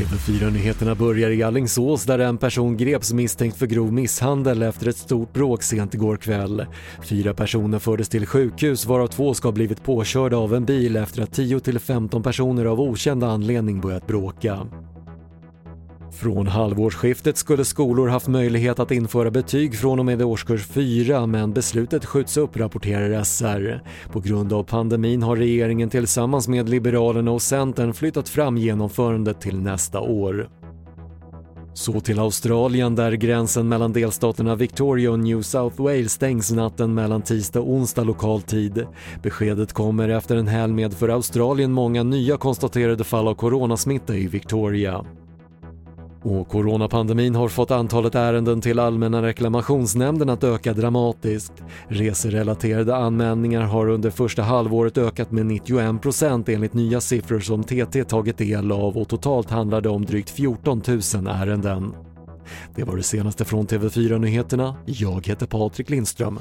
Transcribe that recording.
TV4-nyheterna börjar i Allingsås där en person greps misstänkt för grov misshandel efter ett stort bråk sent igår kväll. Fyra personer fördes till sjukhus varav två ska ha blivit påkörda av en bil efter att 10-15 personer av okänd anledning börjat bråka. Från halvårsskiftet skulle skolor haft möjlighet att införa betyg från och med årskurs 4 men beslutet skjuts upp rapporterar SR. På grund av pandemin har regeringen tillsammans med Liberalerna och Centern flyttat fram genomförandet till nästa år. Så till Australien där gränsen mellan delstaterna Victoria och New South Wales stängs natten mellan tisdag och onsdag lokal tid. Beskedet kommer efter en helg med för Australien många nya konstaterade fall av coronasmitta i Victoria. Och coronapandemin har fått antalet ärenden till Allmänna reklamationsnämnden att öka dramatiskt. Reserelaterade anmälningar har under första halvåret ökat med 91% enligt nya siffror som TT tagit del av och totalt handlar det om drygt 14 000 ärenden. Det var det senaste från TV4 Nyheterna. Jag heter Patrik Lindström.